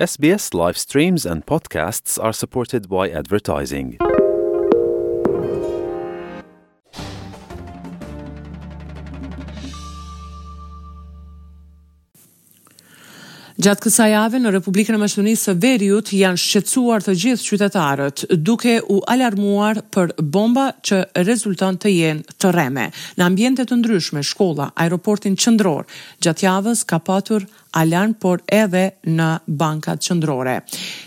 SBS live streams and podcasts are supported by advertising. Gjatë kësaj jave në Republikën e Maqedonisë së Veriut janë shqetësuar të gjithë qytetarët, duke u alarmuar për bomba që rezulton të jenë të rreme. Në ambiente të ndryshme, shkolla, aeroportin qendror, gjatë javës ka patur Alarm por edhe në bankat qendrore.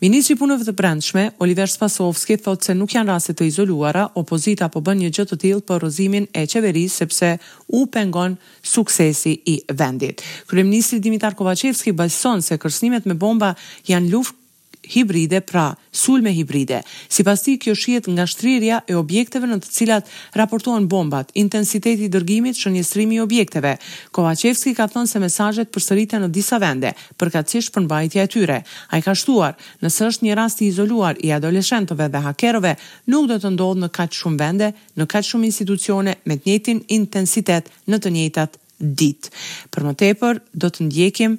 Ministri i Punëve të Brendshme, Oliver Spasovski thotë se nuk janë raste të izoluara, opozita po bën një gjë të tillë për rrëzimin e qeverisë sepse u pengon suksesi i vendit. Kryeministri Dimitar Kovaçevski beson se kërcënimet me bomba janë luftë hibride, pra sulme hibride. Sipas tij, kjo shihet nga shtrirja e objekteve në të cilat raportohen bombat, intensiteti i dërgimit, shënjestrimi i objekteve. Kovaçevski ka thënë se mesazhet përsëriten në disa vende, përkatësisht përmbajtja e tyre. Ai ka shtuar, Nëse është një rast i izoluar i adoleshentëve dhe hakerëve, nuk do të ndodhë në kaq shumë vende, në kaq shumë institucione me të njëjtin intensitet në të njëjtat ditë. Për më tepër, do të ndjekim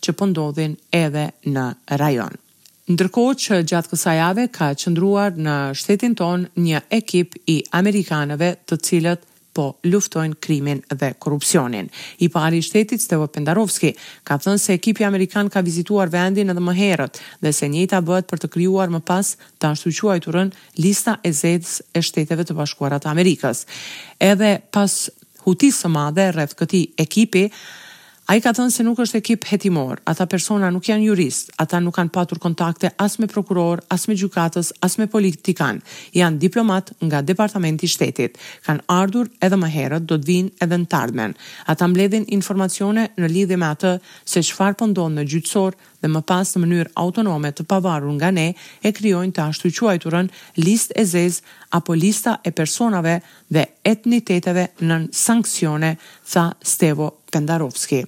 që po ndodhin edhe në rajon. Ndërkohë që gjatë kësaj jave ka qëndruar në shtetin tonë një ekip i amerikanëve të cilët po luftojnë krimin dhe korrupsionin. I pari i shtetit, Stevo Pendarovski, ka thënë se ekipi amerikan ka vizituar vendin edhe më herët dhe se e njëjta bëhet për të krijuar më pas të ashtuquajturën Lista e Zezë e Shteteve të Bashkuara të Amerikës. Edhe pas hutisë së madhe rreth këtij ekipi, ai ka thënë se nuk është ekip hetimor, ata persona nuk janë juristë, ata nuk kanë patur kontakte as me prokurorë, as me gjykatës, as me politikanë, janë diplomatë nga Departamenti i Shtetit, kanë ardhur edhe më herët, do të vijnë edhe në t'ardhmen. Ata mbledhin informacione në lidhje me atë se çfarë po ndodh në gjyqësor, dhe më pas në mënyrë autonome të pavarur nga ne e krijojnë të ashtuquajturën Listë e Zezë apo lista e personave dhe etniteteve nën sanksione, tha Stevo Pendarovski.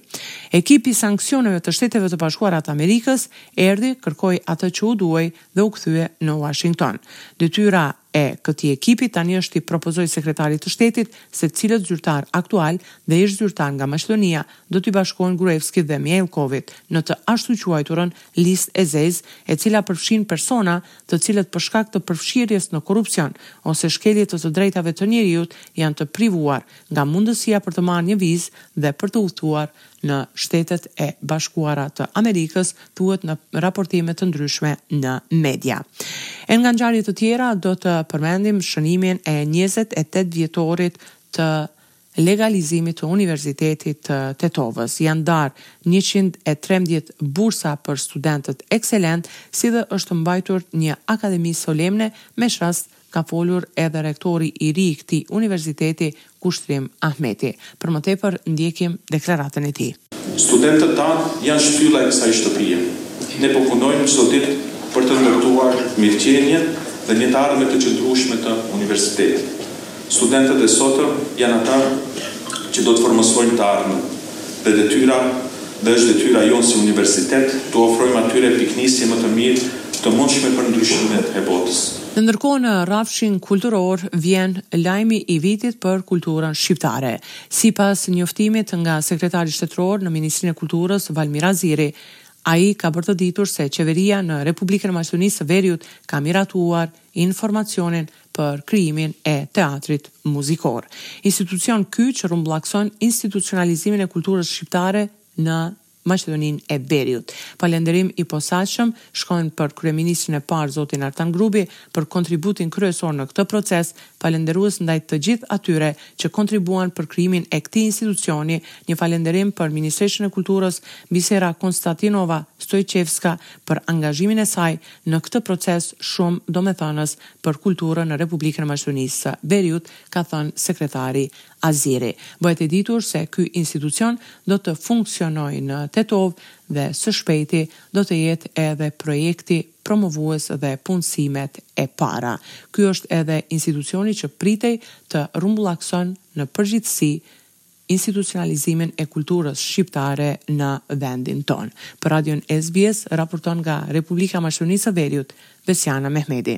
Ekipi i sanksioneve të Shteteve të Bashkuara të Amerikës erdhi, kërkoi atë që u duhej dhe u kthye në Uashington. Detyra E këtij ekipi tani është t'i propozojë Sekretarit të Shtetit se cilët zyrtarë aktualë dhe ish-zyrtarë nga Maqedonia do t'i bashkohen Gruevskit dhe Mijallkovit në të ashtuquajturën Listë e Zezë e cila përfshin persona të cilët për shkak të përfshirjes në korrupsion ose shkelje të të drejtave të njeriut janë të privuar nga mundësia për të marrë një vizë dhe për të udhëtuar në Shtetet e Bashkuara të Amerikës, thuhet në raportime të ndryshme në media. E nga ngjarje të tjera do të përmendim shënimin e njëzet e tetë vjetorit të legalizimit të Universitetit të Tetovës. Janë ndarë njëqind e trembëdhjetë bursa për studentët ekselentë, si dhe është mbajtur një akademi solemne me ç'rast ka folur edhe rektori i ri i këtij universiteti, Kushtrim Ahmeti. Për më tepër, ndjekim deklaratën e tij. Studentët tanë janë shtylla e kësaj shtëpie. Ne po punojmë çdo ditë për të ndërtuar mirëqenie dhe një të ardhme të qëndrueshme të universitetit. Studentët e sotëm janë ata që do të formësojnë të ardhmen dhe detyra dhe është detyra jonë si universitet t'u ofrojmë atyre pikënisje më të mirë të mundshme për ndryshimet e botës. Ndërkohë në rrafshin kulturor vjen lajmi i vitit për kulturën shqiptare. Sipas njoftimit nga sekretari shtetëror në Ministrinë e Kulturës, Valmir Aziri, ai ka bërë të ditur se qeveria në Republikën e Maqedonisë së Veriut ka miratuar informacionin për krijimin e Teatrit Muzikor, institucion ky që rrumbullakson institucionalizimin e kulturës shqiptare në Maqedoninë e Veriut. Falënderim i posaçëm shkon për kryeministrin e parë zotin Artan Grubi për kontributin kryesor në këtë proces, falënderues ndaj të gjithë atyre që kontribuan për krijimin e këtij institucioni, një falënderim për ministreshën e Kulturës, Bisera Konstatinova Stojçevska për angazhimin e saj në këtë proces shumë domethënës për kulturën në Republikën e Maqedonisë së Veriut, ka thënë sekretari Aziri. Bëhet e ditur se ky institucion do të funksionojë në Tetovë dhe së shpejti do të jetë edhe projekti promovues dhe punësimet e para. Ky është edhe institucioni që pritej të rrumbullakson në përgjithësi institucionalizimin e kulturës shqiptare në vendin tonë. Për Radion SBS raporton nga Republika e Maqedonisë së Veriut, Besiana Mehmedi.